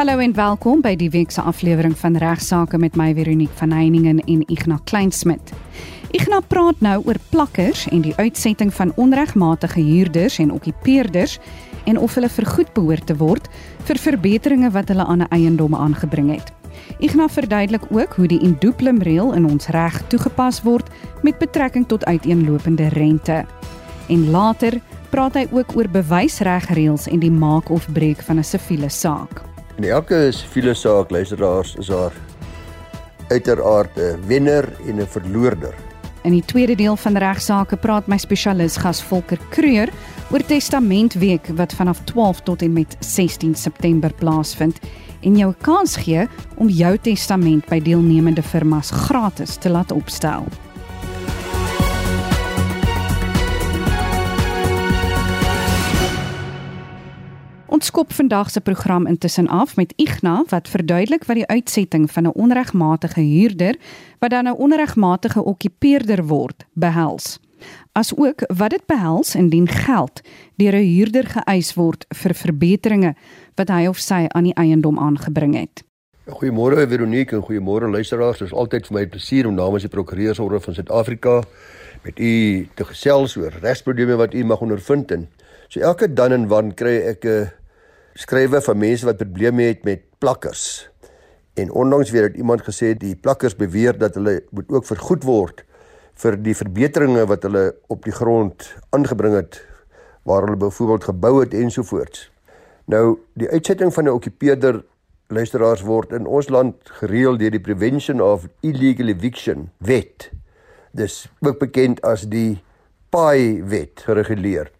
Hallo en welkom by die week se aflewering van Regsake met my Veronique van Heiningen en Ignas Kleinsmid. Ignas praat nou oor plakkers en die uitsetting van onregmatige huurders en okkupeerders en of hulle vergoed behoort te word vir verbeteringe wat hulle aan 'n eiendom aangebring het. Ignas verduidelik ook hoe die indooplum reël in ons reg toegepas word met betrekking tot uiteenlopende rente. En later praat hy ook oor bewysregreëls en die maak of breek van 'n siviele saak. In elke siviele saak luisteraars is daar uiteraard 'n wenner en 'n verloorder. In die tweede deel van regsaake praat my spesialis gas Volker Kreur oor Testamentweek wat vanaf 12 tot en met 16 September plaasvind en jou kans gee om jou testament by deelnemende firmas gratis te laat opstel. Ons skop vandag se program intussen af met Igna wat verduidelik wat die uitsetting van 'n onregmatige huurder wat dan 'n onregmatige okkupeerder word behels. Asook wat dit behels indien geld deur 'n huurder geëis word vir verbeteringe wat hy of sy aan die eiendom aangebring het. Goeiemôre Veronique en goeiemôre luisteraars. Dit is altyd vir my 'n plesier om namens die Prokureursorde van Suid-Afrika met u te gesels oor regsprobleme wat u mag ondervind en so elke dan en wan kry ek 'n skrywe van mense wat probleme het met plakkers. En onlangs weer het iemand gesê die plakkers beweer dat hulle moet ook vergoed word vir die verbeteringe wat hulle op die grond aangebring het waar hulle byvoorbeeld gebou het ensovoorts. Nou die uitsetting van 'n okkupeerder luisteraars word in ons land gereël deur die Prevention of Illegal Eviction wet. Dis ook bekend as die PAI wet gereguleer.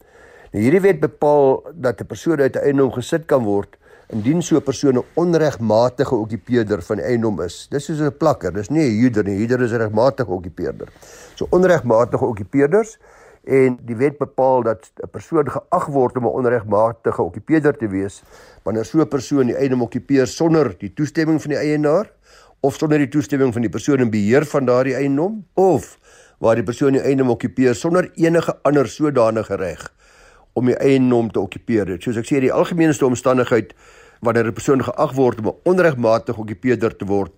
Nou hierdie wet bepaal dat 'n persoon uit 'n eiendom gesit kan word indien so 'n persoon 'n onregmatige okkupeerder van eiendom is. Dis soos 'n plakker, dis nie 'n huurder nie. Huurder is 'n regmatige okkupeerder. So onregmatige okkupeerders en die wet bepaal dat 'n persoon geag word om 'n onregmatige okkupeerder te wees wanneer so 'n persoon die eiendom okkupeer sonder die toestemming van die eienaar of sonder die toestemming van die persoon in beheer van daardie eiendom of waar die persoon die eiendom okkupeer sonder enige ander sodanige reg om die eiendom te okkupeer. Soos ek sê, die algemeenste omstandigheid wanneer 'n persoon geag word om 'n onregmatige okkupeerder te word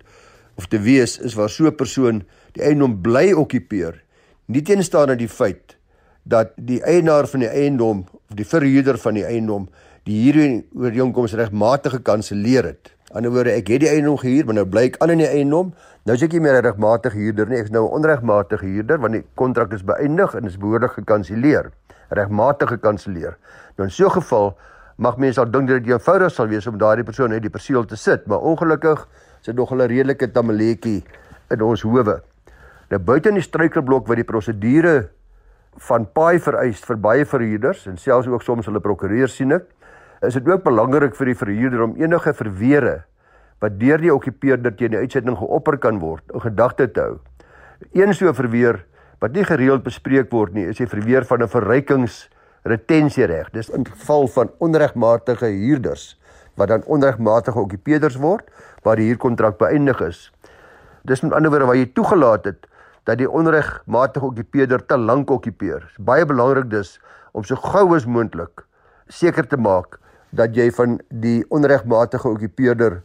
of te wees, is waar so 'n persoon die eiendom bly okkupeer, nie teenstaande die feit dat die eienaar van die eiendom of die verhuurder van die eiendom die huurooreenkoms regmatig gekanselleer het. Aan die ander woorde, ek het die eiendom gehuur, maar nou bly ek aan in die eiendom. Nou is ek nie meer regmatige huurder nie, ek is nou 'n onregmatige huurder want die kontrak is beëindig en is behoorlik gekanselleer regmatig gekanselleer. Nou in so 'n geval mag mense al dink dat dit eenvoudig sal wees om daardie persoon uit die perseel te sit, maar ongelukkig is dit nog 'n redelike tamaletjie in ons howe. Nou buite in die struikelblok wat die prosedure van paai vereis vir baie verhuurders en selfs ook soms hulle prokureur sien ek, is dit ook belangrik vir die verhuurder om enige verweere wat deur die okkupeerder teen die uitsetting geopper kan word in gedagte te hou. Een so verweer wat nie gereeld bespreek word nie, is die verweer van 'n verrykingsretensiereg. Dis in geval van onregmatige huurders wat dan onregmatige okkupeerders word waar die huurkontrak beëindig is. Dis met ander woorde waar jy toegelaat het dat die onregmatige okkupeerder te lank okkupeer. Baie belangrik dus om so gou as moontlik seker te maak dat jy van die onregmatige okkupeerder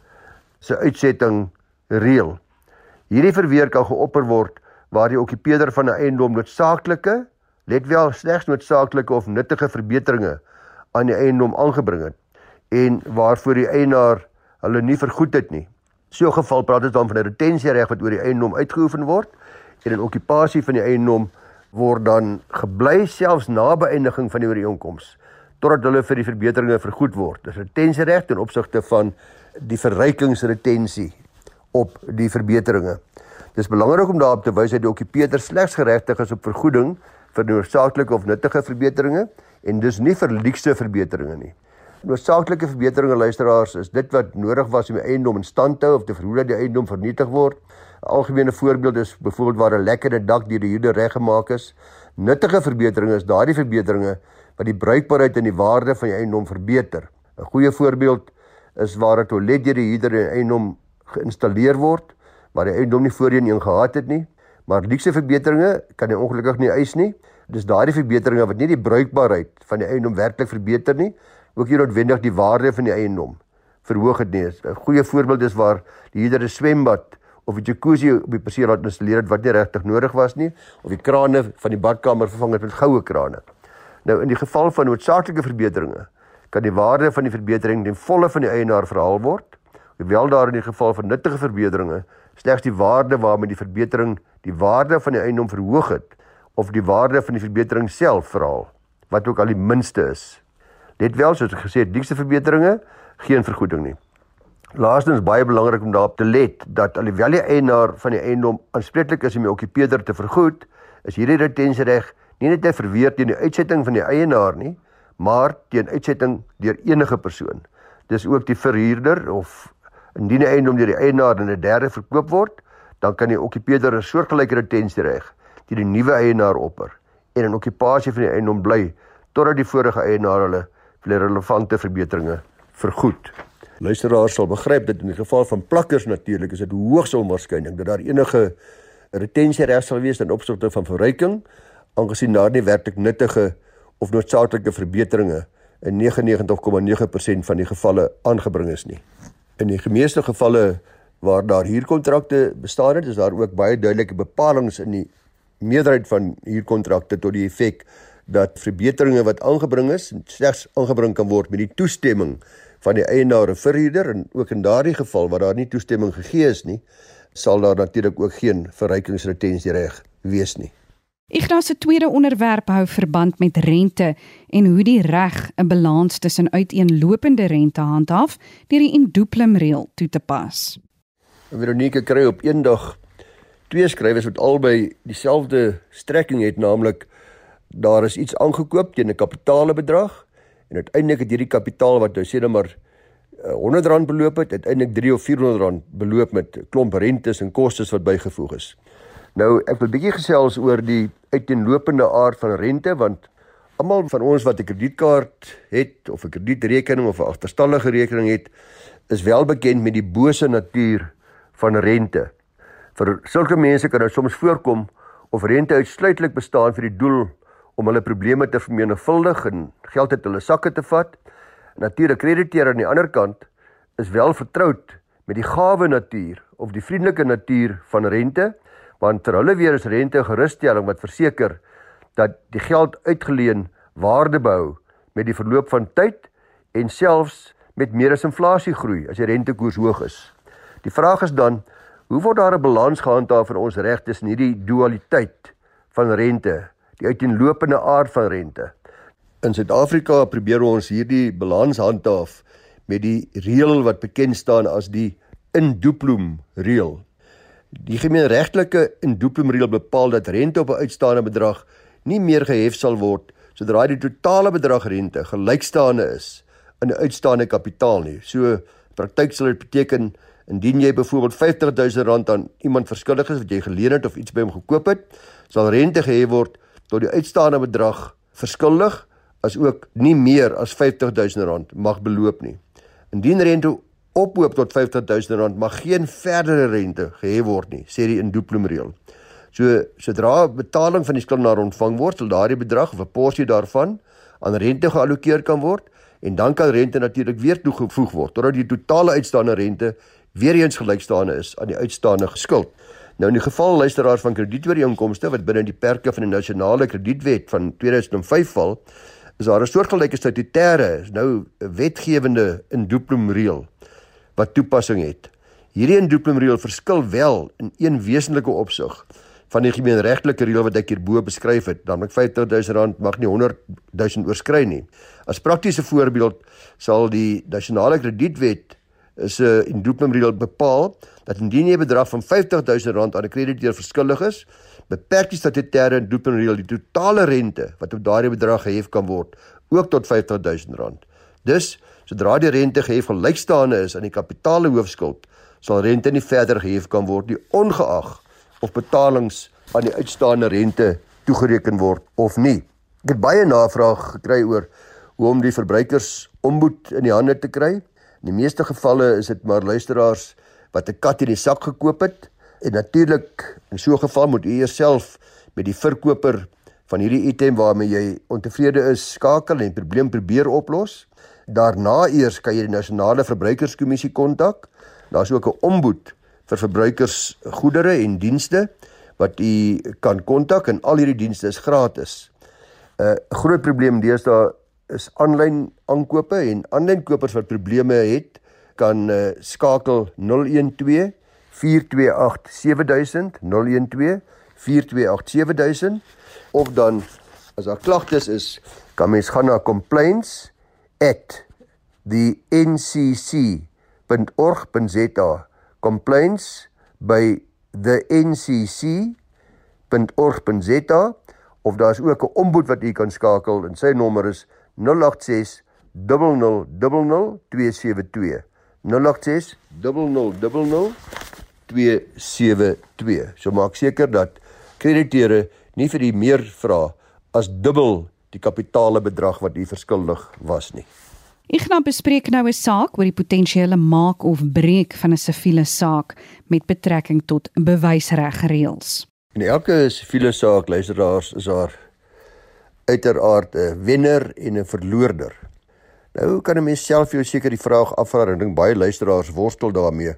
se uitsetting reël. Hierdie verweer kan geopper word waar die okkupeerder van 'n eiendom noodsaaklike, let wel slegs noodsaaklike of nuttige verbeteringe aan die eiendom aangebring het en waarvoor die eienaar hulle nie vergoed het nie. So 'n geval praat ons dan van 'n retensiereg wat oor die eiendom uitgeoefen word en 'n okkupasie van die eiendom word dan gebly selfs na beëindiging van die ooreenkoms totdat hulle vir die verbeteringe vergoed word. Dis 'n retensiereg ten opsigte van die verrykingsretensie op die verbeteringe. Dis belangrik om daarop te wys dat die okkupeerder slegs geregtig is op vergoeding vir noodsaaklike of nuttige verbeteringe en dus nie vir luukse verbeteringe nie. Noodsaaklike verbeteringe luisteraars is dit wat nodig was om die eiendom in stand te hou of te verhoed dat die eiendom vernietig word. 'n Algemene voorbeeld is byvoorbeeld waar 'n lekkerde dak deur die huurder reggemaak is. Nuttige verbeteringe is daardie verbeteringe wat die bruikbaarheid en die waarde van die eiendom verbeter. 'n Goeie voorbeeld is waar 'n toilet deur die huurder in eiendom geïnstalleer word waar die eiendom nie voorheen een gehad het nie, maar luukse verbeteringe kan hy ongelukkig nie eis nie. Dis daardie verbeteringe wat nie die bruikbaarheid van die eiendom werklik verbeter nie, ook nie noodwendig die waarde van die eiendom verhoog het nie. 'n Goeie voorbeeld is waar die huurder 'n swembad of 'n jacuzzi op die perseel laat installeer het wat nie regtig nodig was nie of die krane van die badkamer vervang het met goue krane. Nou in die geval van noodsaaklike verbeteringe kan die waarde van die verbetering ten volle van die eienaar verhaal word, hoewel daar in die geval van nuttige verbeteringe slegs die waarde waarmee die verbetering die waarde van die eiendom verhoog het of die waarde van die verbetering self verhaal, wat ook al die minste is. Let wel soos ek gesê het, diekste verbeteringe geen vergoeding nie. Laastens baie belangrik om daarop te let dat alhoewel die eienaar van die eiendom aanspreeklik is om die okkupeerder te vergoed, is hierdie retensiereg nie net verweer teen die uitsetting van die eienaar nie, maar teen uitsetting deur enige persoon. Dis ook die verhuurder of indien die eiendom deur die eienaar in 'n derde verkoop word, dan kan die okkupeerder 'n soortgelyke retensiereg teen die nuwe eienaar opper en in okkupasie van die eiendom bly totdat die vorige eienaar hulle vir relevante verbeteringe vergoed. Luisteraars sal begryp dat in die geval van plakkers natuurlik is dit hoogs onwaarskynlik dat daar enige retensiereg sal wees in opsigte van verryking aangesien daar nie werklik nuttige of noodsaaklike verbeteringe in 99,9% van die gevalle aangebring is nie. In die meeste gevalle waar daar huurkontrakte bestaan het, is daar ook baie duidelike bepalinge in die meerderheid van huurkontrakte tot die effek dat verbeteringe wat aangebring is slegs aangebring kan word met die toestemming van die eienaar of verhuurder en ook in daardie geval waar daar nie toestemming gegee is nie, sal daar natuurlik ook geen verrykingsretensiereg wees nie. Ignas se tweede onderwerp hou verband met rente en hoe die reg 'n balans tussen uiteenlopende rente handhaaf deur die indooplum reël toe te pas. Veronique kry op eendag twee skrywers wat albei dieselfde strekking het, naamlik daar is iets aangekoop teen 'n kapitaalbedrag en uiteindelik het hierdie kapitaal wat nou sê net maar R100 uh, beloop het, uiteindelik 3 of 400 rand beloop met klomp rentes en kostes wat bygevoeg is. Nou ek wil bietjie gesels oor die uiteenlopende aard van rente want almal van ons wat 'n kredietkaart het of 'n kredietrekening of 'n agterstallige rekening het, is wel bekend met die bose natuur van rente. Vir sulke mense kan dit soms voorkom of rente uitsluitlik bestaan vir die doel om hulle probleme te vermenigvuldig en geld uit hulle sakke te vat. Natuurlik krediteer aan die ander kant is wel vertroud met die gawe natuur of die vriendelike natuur van rente, want vir hulle weer is rente 'n gerusstelling wat verseker dat die geld uitgeleen waarde behou met die verloop van tyd en selfs met meer as inflasie groei as die rentekoers hoog is. Die vraag is dan, hoe word daar 'n balans gehandhaaf in ons reg tussen hierdie dualiteit van rente die uiteenlopende aard van rente. In Suid-Afrika probeer ons hierdie balans handhaaf met die reël wat bekend staan as die indooplum reël. Die gemeenregtelike indooplum reël bepaal dat rente op 'n uitstaande bedrag nie meer gehef sal word sodra die totale bedrag rente gelykstaande is in 'n uitstaande kapitaal nie. So praktyk sal dit beteken indien jy byvoorbeeld R50000 aan iemand verskuldig is wat jy geleen het of iets by hom gekoop het, sal rente gehef word tot die uitstaande bedrag verskuldig as ook nie meer as R50000 mag beloop nie. Indien rente ophoop tot R50000 mag geen verdere rente gehef word nie, sê die indooplum reël. So sodra betaling van die skuldenaar ontvang word, sal daardie bedrag of 'n porsie daarvan aan rente geallokeer kan word en dan kan rente natuurlik weer toegevoeg word totdat die totale uitstaande rente weer eens gelykstaande is aan die uitstaande skuld. Nou in die geval luisteraars van kredietooreenkomste wat binne die perke van die nasionale kredietwet van 2005 val, is daar 'n soortgelyke statutêre, nou 'n wetgewende indooplum reël wat toepassing het. Hierdie indooplum reël verskil wel in een wesenlike opsig van die gemeenregtelike reël wat ek hierbo beskryf het, naamlik R50000 mag nie R100000 oorskry nie. As praktiese voorbeeld sal die nasionale kredietwet is 'n uh, indooplum reël bepaal dat indien jy 'n bedrag van R50000 aan 'n krediteur verskuldig is, beperk die statutêre en doopinreël die totale rente wat op daardie bedrag gehef kan word ook tot R50000. Dus, sodra die rente gehef gelykstaande is aan die kapitaale hoofskuld, sal rente nie verder gehef kan word nie ongeag of betalings aan die uitstaande rente toegereken word of nie. Ek het baie navraag gekry oor hoe om die verbruikers omboed in die hande te kry. In die meeste gevalle is dit maar luisteraars wat 'n kat in die sak gekoop het en natuurlik in so 'n geval moet u jouself met die verkoper van hierdie item waarmee jy ontevrede is skakel en die probleem probeer oplos Daarna eers kan jy die nasionale verbruikerskommissie kontak. Daar's ook 'n ombud vir verbruikersgoedere en dienste wat u kan kontak en al hierdie dienste is gratis. 'n uh, Groot probleem deesdae is aanlyn aankope en aanlyn kopers wat probleme het, kan uh, skakel 012 428 7000 012 428 7000 of dan as daar klagtes is, kan mens gaan na complaints at the ncc.org.za complaints by the ncc.org.za of daar's ook 'n ombud wat u kan skakel en sy nommer is 086 0000 272 086 0000 272 so maak seker dat krediteure nie vir u meer vra as dubbel die kapitale bedrag wat u verskuldig was nie. Ignap bespreek nou 'n saak oor die potensiële maak of breek van 'n siviele saak met betrekking tot bewysregreëls. In elke siviele saak luisteraars is daar uiteraard 'n wenner en 'n verloorder. Nou kan 'n mens self jou seker die vraag afvra en dink baie luisteraars worstel daarmee.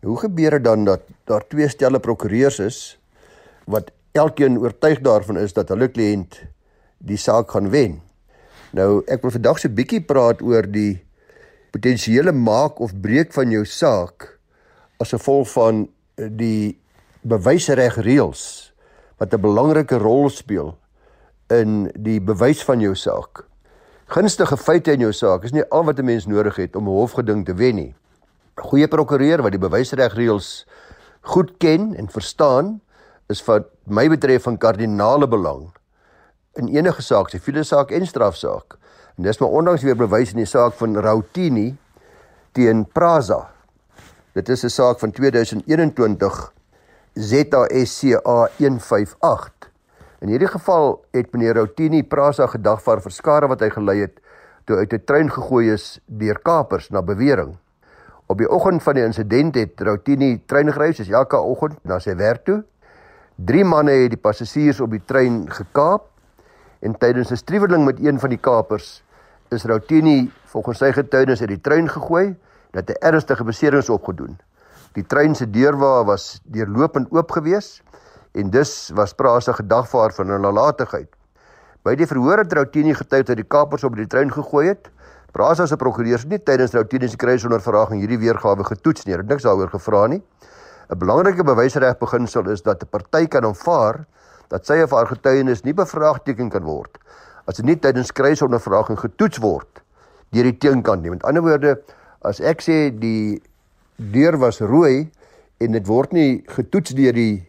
Nou, hoe gebeur dit dan dat daar twee stelle prokureurs is wat elkeen oortuig daarvan is dat hulle kliënt die saak gaan wen. Nou ek wil vandag so 'n bietjie praat oor die potensiële maak of breek van jou saak as gevolg van die bewysreg reëls wat 'n belangrike rol speel in die bewys van jou saak. Gunstige feite in jou saak is nie al wat 'n mens nodig het om 'n hofgeding te wen nie. 'n Goeie prokureur wat die bewysreg reëls goed ken en verstaan, is wat my betref van kardinale belang in enige saak, siviele saak en strafsaak. En dis maar ondanks weer bewys in die saak van Rautini teen Praza. Dit is 'n saak van 2021 ZASCA 158. In hierdie geval het meneer Rautini Praza gedagvaar vir skade wat hy gelei het toe uit 'n trein gegooi is deur kapers na bewering. Op die oggend van die insident het Rautini trein gery soos elke oggend na sy werk toe. Drie manne het die passasiers op die trein gekaap en tydens 'n striweling met een van die kapers is Routini volgens sy getuienis uit die trein gegooi dat hy ernstige beserings opgedoen. Die trein se deurwa was deurlopend oop gewees en dus was Prasa gedagvaar van 'n nalatigheid. By die verhoor het Routini getuig dat die kapers op die trein gegooi het. Prasa se prokureurs nie tydens Routini se kruisondervraging hierdie weergawe getoets nie. Hulle het niks daaroor gevra nie. 'n Belangrike bewysreg beginsel is dat 'n party kan aanvaar dat sy of haar getuienis nie bevraagteken kan word as dit nie tydens kruisondervraging getoets word deur die teenkant nie. Met ander woorde, as ek sê die deur was rooi en dit word nie getoets deur die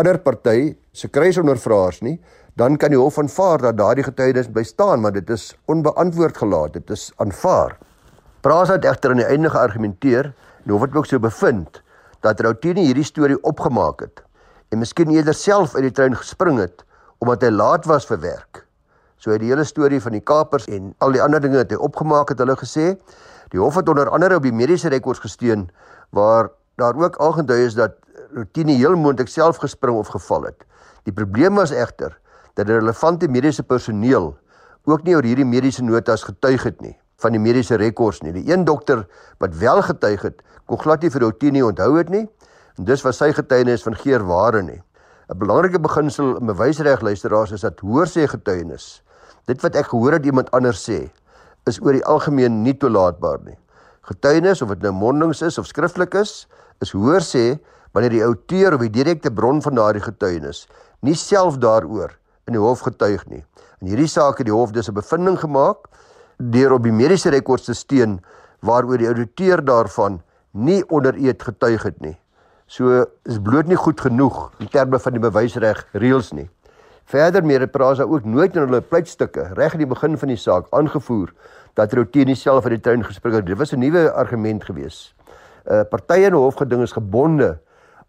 ander party se kruisondervraers nie, dan kan die hof aanvaar dat daardie getuienis bly staan, maar dit is onbeantwoord gelaat. Dit is aanvaar. Praat het egter aan die einde geargumenteer en hof het ook so bevind dat Routine hierdie storie opgemaak het en miskien eerder self uit die trein gespring het omdat hy laat was vir werk. So het die hele storie van die kapers en al die ander dinge wat hy opgemaak het, hulle gesê, die hof het onder andere op die mediese rekords gesteun waar daar ook aangedui is dat Rotini heel moontlik self gespring of geval het. Die probleem was egter dat die relevante mediese personeel ook nie oor hierdie mediese notas getuig het nie van die mediese rekords nie. Die een dokter wat wel getuig het, kon glad nie vir Rotini onthou het nie En dis was sy getuienis van geer ware nie. 'n Belangrike beginsel in bewysreg luisteraars is dat hoorsê getuienis. Dit wat ek gehoor het iemand anders sê, is oor die algemeen nie toelaatbaar nie. Getuienis of dit nou mondings is of skriftelik is, is hoorsê wanneer die outeur of die direkte bron van daardie getuienis nie self daaroor in die hof getuig nie. In hierdie saak het die hof dus 'n bevinding gemaak deur op die mediese rekords te steun waaroor die ouditeur daarvan nie onder eed getuig het nie. So is bloot nie goed genoeg in terme van die bewysreg reëls nie. Verder meer het Prasa ook nooit in hulle pleitstukke reg aan die begin van die saak aangevoer dat Rotini self uit die tuin gespring het. Dit was 'n nuwe argument gewees. 'n uh, Partye in die hofgeding is gebonde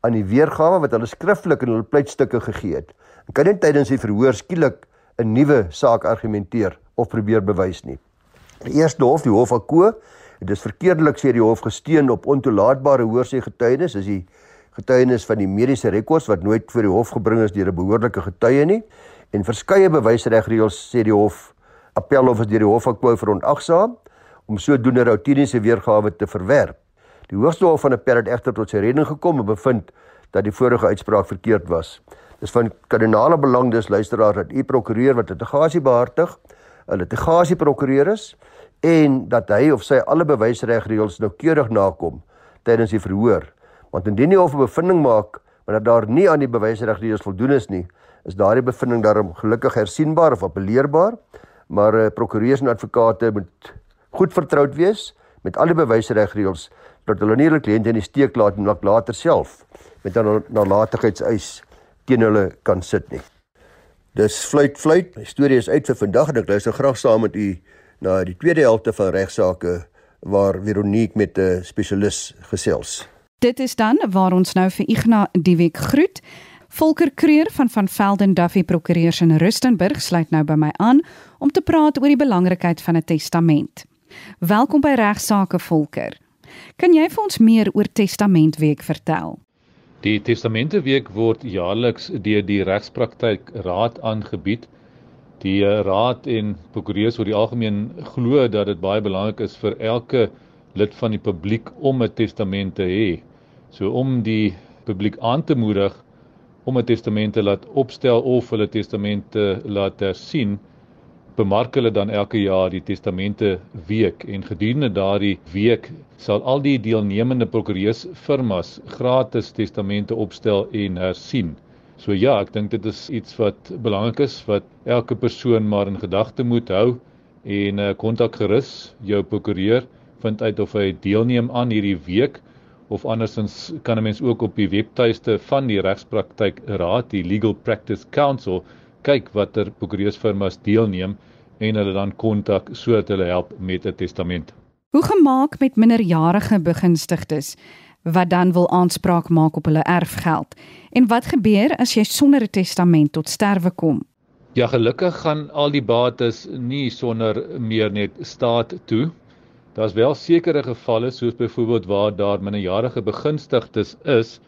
aan die weergawe wat hulle skriftelik in hulle pleitstukke gegee het. En kan nie tydens die verhoor skielik 'n nuwe saak argumenteer of probeer bewys nie. Die eerste hof, die hof van Ko, dit is verkeerdelik sê die hof gesteun op ontoelaatbare hoorsê getuienis, is die getuienis van die mediese rekords wat nooit voor die hof gebring is deur 'n behoorlike getuie nie en verskeie bewysregreëls sê die hof appelhof is deur die hof van Kwou verontagsaam om sodoende routiniese weergawe te verwerp. Die Hoogste Hof van Appel het egter tot sy redding gekom en bevind dat die vorige uitspraak verkeerd was. Dis van kardinale belang dus luisteraars dat u prokureur wat litigasie behartig, 'n litigasieprokureur is en dat hy of sy alle bewysregreëls noukeurig nakom tydens die verhoor. Want indien die hof 'n bevinding maak wanneer daar nie aan die bewysregreëls voldoen is nie, is daardie bevinding daarom gelukkig hersienbaar of appeleerbaar, maar uh, prokureurs en advokate moet goed vertroud wees met al die bewysregreëls dat hulle nie hulle kliënte in die steek laat en later self met 'n nalatigheidseis teen hulle kan sit nie. Dis fluit fluit. My storie is uit vir vandag en ek luister graag saam met u na die tweede helfte van regsaake waar Veronique met 'n spesialis gesels. Dit is dan waar ons nou vir Ignas die week groet. Volker Kreur van van Velden Duffy Prokureurs in Rustenburg sluit nou by my aan om te praat oor die belangrikheid van 'n testament. Welkom by Regsake Volker. Kan jy vir ons meer oor Testamentweek vertel? Die Testamenteweek word jaarliks deur die Regspraktyk Raad aangebied. Die eh, raad en prokureurs oor die algemeen glo dat dit baie belangrik is vir elke lid van die publiek om 'n testament te hê. So om die publiek aan te moedig om 'n testament te laat opstel of hulle testamente laat hersien, bemark hulle dan elke jaar die testamente week en gedurende daardie week sal al die deelnemende prokureursfirmas gratis testamente opstel en hersien. So ja, ek dink dit is iets wat belangrik is wat elke persoon maar in gedagte moet hou en uh, kontak gerus jou prokureur vind uit of hy deelneem aan hierdie week of andersins kan 'n mens ook op die webtuiste van die regspraktyk raad die Legal Practice Council kyk watter prokureursfirmas deelneem en hulle dan kontak sodat hulle help met 'n testament. Hoe gemaak met minderjarige begunstigdes wat dan wil aanspraak maak op hulle erfgeld? En wat gebeur as jy sonder 'n testament tot sterwe kom? Ja, gelukkig gaan al die bates nie sonder meer net staat toe Daar's wel sekere gevalle soos byvoorbeeld waar daar minderjarige begunstigdes is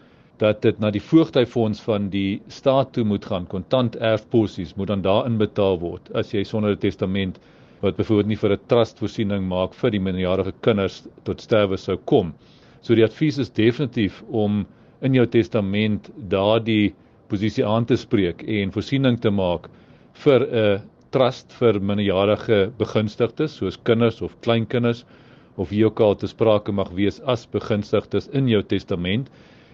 dat dit na die voogtyfonds van die staat toe moet gaan. Kontant erfposies moet dan daarin betaal word as jy sonder 'n testament wat byvoorbeeld nie vir 'n trust voorsiening maak vir die minderjarige kinders tot sterwe sou kom. So die advies is definitief om in jou testament daardie posisie aan te spreek en voorsiening te maak vir 'n trust vir minderjarige begunstigdes soos kinders of kleinkinders of wie ook al te sprake mag wees as begunstigdes in jou testament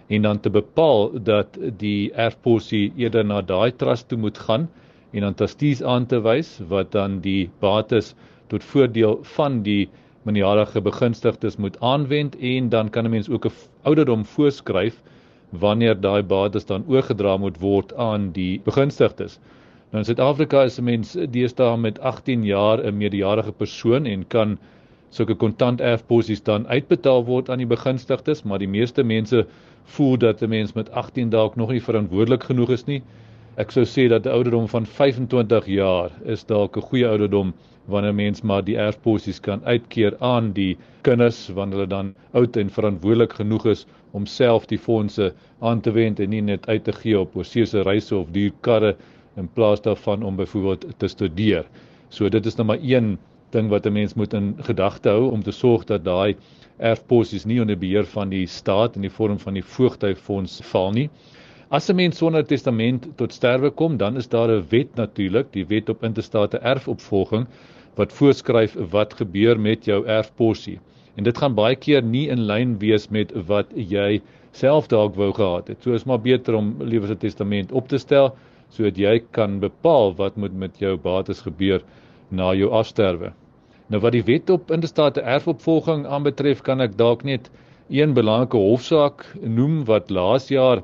en dan te bepaal dat die erfposie eerder na daai trust toe moet gaan en dan trustees aan te wys wat dan die bates tot voordeel van die minderjarige begunstigdes moet aanwend en dan kan 'n mens ook 'n ouderdom voorskryf wanneer daai bates dan oorgedra moet word aan die begunstigdes. Nou in Suid-Afrika is 'n mens deesdae met 18 jaar 'n meerderjarige persoon en kan sulke kontant erfposies dan uitbetaal word aan die begunstigdes, maar die meeste mense voel dat 'n mens met 18 dalk nog nie verantwoordelik genoeg is nie. Ek sou sê dat 'n ouderdom van 25 jaar is dalk 'n goeie ouderdom wanneer mens maar die erfposies kan uitkeer aan die kinders wanneer hulle dan oud en verantwoordelik genoeg is om self die fondse aan te wend en nie net uit te gee op oorsese reise of duur karre in plaas daarvan om byvoorbeeld te studeer. So dit is nou maar een ding wat 'n mens moet in gedagte hou om te sorg dat daai erfposies nie onder beheer van die staat in die vorm van die voogtyfonds val nie. As 'n mens sonder testament tot sterwe kom, dan is daar 'n wet natuurlik, die wet op interstate erfopvolging wat voorskryf wat gebeur met jou erfposie. En dit gaan baie keer nie in lyn wees met wat jy self dalk wou gehad het. So is maar beter om liewer 'n testament op te stel sodat jy kan bepaal wat moet met jou bates gebeur na jou afsterwe. Nou wat die wet op interstate erfopvolging aanbetref, kan ek dalk net een belangrike hofsaak noem wat laas jaar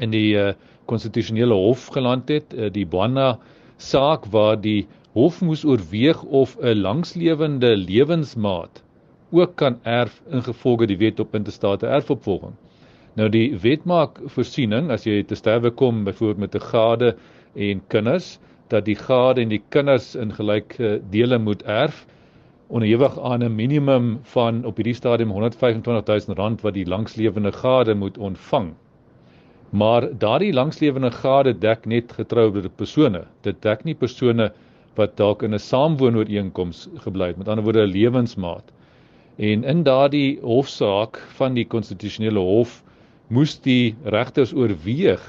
in die uh, konstitusionele hof geland het, uh, die Bwana saak waar die hof moes oorweeg of 'n langslewende lewensmaat ook kan erf ingevolge die wet op interstate erfopvolging. Nou die wet maak voorsiening as jy te sterwe kom byvoorbeeld met 'n gade en kinders dat die gade en die kinders in gelyke dele moet erf onderhewig aan 'n minimum van op hierdie stadium 125000 rand wat die langslewende gade moet ontvang. Maar daardie langslewende gade dek net getroude persone. Dit dek nie persone wat dalk in 'n saamwoonooreenkoms gebly het, met ander woorde 'n lewensmaat. En in daardie hofsaak van die konstitusionele hof moes die regters oorweeg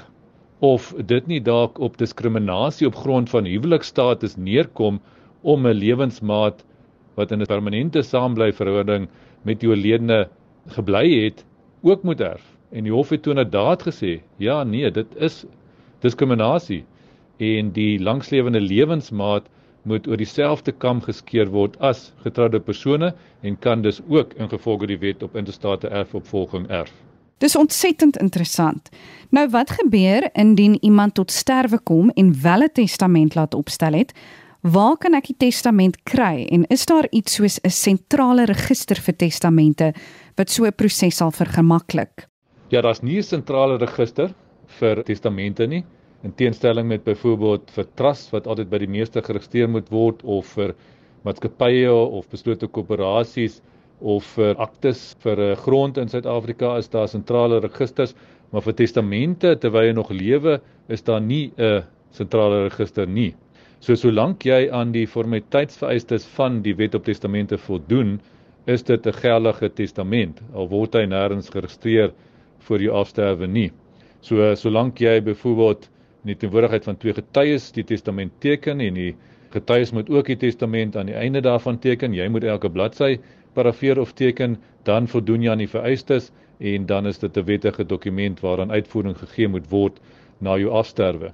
of dit nie dalk op diskriminasie op grond van huwelikstatus neerkom om 'n lewensmaat wat in 'n permanente saamblyverhouding met die oorledene gebly het ook moet erf. En die hof het toe inderdaad gesê, ja nee, dit is diskriminasie en die langslewende lewensmaat moet oor dieselfde kam geskeer word as getroude persone en kan dus ook ingevolge die wet op interstate erfopvolging erf. Dis ontsettend interessant. Nou wat gebeur indien iemand tot sterwe kom en wel 'n testament laat opstel het? Waar kan ek die testament kry en is daar iets soos 'n sentrale register vir testamente wat so 'n proses sal vergemaklik? Ja, daar's nie 'n sentrale register vir testamente nie in teenstelling met byvoorbeeld vir trust wat altyd by die meeste geregistreer moet word of vir maatskappye of beslote koöperasies of vir aktes vir 'n grond in Suid-Afrika is daar sentrale registers, maar vir testamente terwyl jy nog lewe is daar nie 'n sentrale register nie. So solank jy aan die formaliteitsvereistes van die Wet op Testamente voldoen, is dit 'n geldige testament al word hy nêrens geregistreer voor jou afsterwe nie. So solank jy byvoorbeeld in die teenwoordigheid van twee getuies die testament teken en die getuies moet ook die testament aan die einde daarvan teken, jy moet elke bladsy parafeer of teken, dan voldoen jy aan die vereistes en dan is dit 'n wettige dokument waaraan uitvoering gegee moet word na jou afsterwe.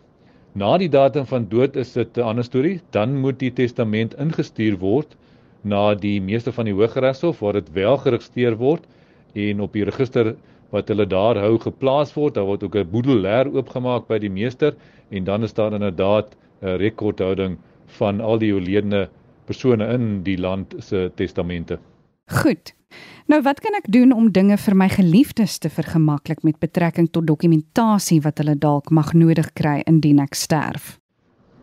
Na die datum van dood is dit 'n ander storie, dan moet die testament ingestuur word na die meester van die Hooggeregshof waar dit wel geregistreer word en op die register wat hulle daar hou geplaas word, daar word ook 'n boedelêr oopgemaak by die meester en dan is daar inderdaad 'n rekordhouding van al die oorledene persone in die land se testamente. Goed. Nou wat kan ek doen om dinge vir my geliefdes te vergemaklik met betrekking tot dokumentasie wat hulle dalk mag nodig kry indien ek sterf?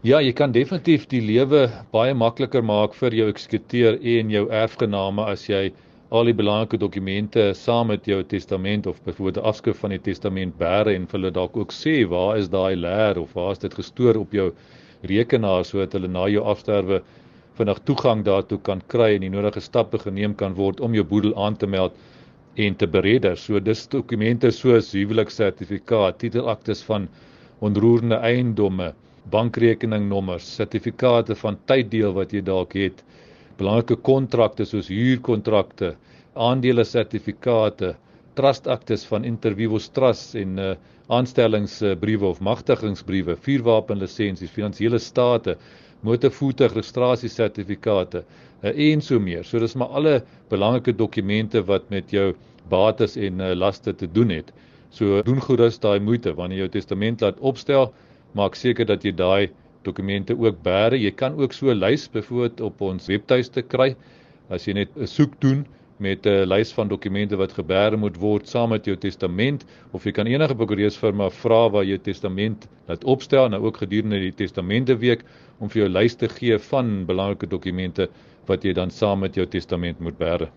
Ja, jy kan definitief die lewe baie makliker maak vir jou eksekuteur en jou erfgename as jy al die belangrike dokumente saam met jou testament of byvoorbeeld 'n afskrif van die testament bære en hulle dalk ook sê waar is daai leer of waar is dit gestoor op jou rekenaar sodat hulle na jou afsterwe vinnig toegang daartoe kan kry en die nodige stappe geneem kan word om jou boedel aan te meld en te beredder. So dis dokumente soos huweliksertifikaat, titelaktes van onroerende eiendomme, bankrekeningnommers, sertifikate van tyddeel wat jy dalk het, belangrike kontrakte soos huurkontrakte, aandele sertifikate, trustaktes van intervivos trust en uh, aanstellingsbriewe of magtigingsbriewe, vuurwapenlisensies, finansiële state motorvoertuig registrasiesertifikate uh, en so meer. So dis maar alle belangrike dokumente wat met jou bates en uh, laste te doen het. So doen gerus daai moeite wanneer jy jou testament laat opstel, maak seker dat jy daai dokumente ook bære. Jy kan ook so 'n lys byvoorbeeld op ons webtuiste kry as jy net 'n soek doen met 'n lys van dokumente wat gebeere moet word saam met jou testament of jy kan enige prokureursfirma vra waar jy testament laat opstel nou ook gedurende die testamente week om vir jou lys te gee van belangrike dokumente wat jy dan saam met jou testament moet bære.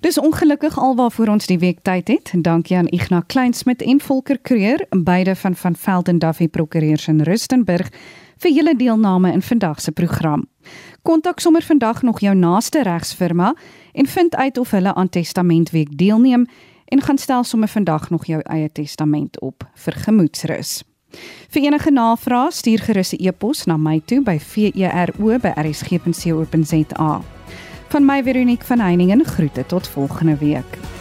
Dis ongelukkig alwaarvoor ons die week tyd het. Dankie aan Ignas Kleinsmid en Volker Creer, beide van van Velden Duffy Prokureurs in Rustenburg vir julle deelname in vandag se program. Kontak sommer vandag nog jou naaste regsfirma en vind uit of hulle aan Testamentweek deelneem en gaan stel sommer vandag nog jou eie testament op vir gemoedsrus. Vir enige navrae stuur gerus 'n e-pos na my toe by vero@rsg.co.za. Van my Veronique van Heiningen groete tot volgende week.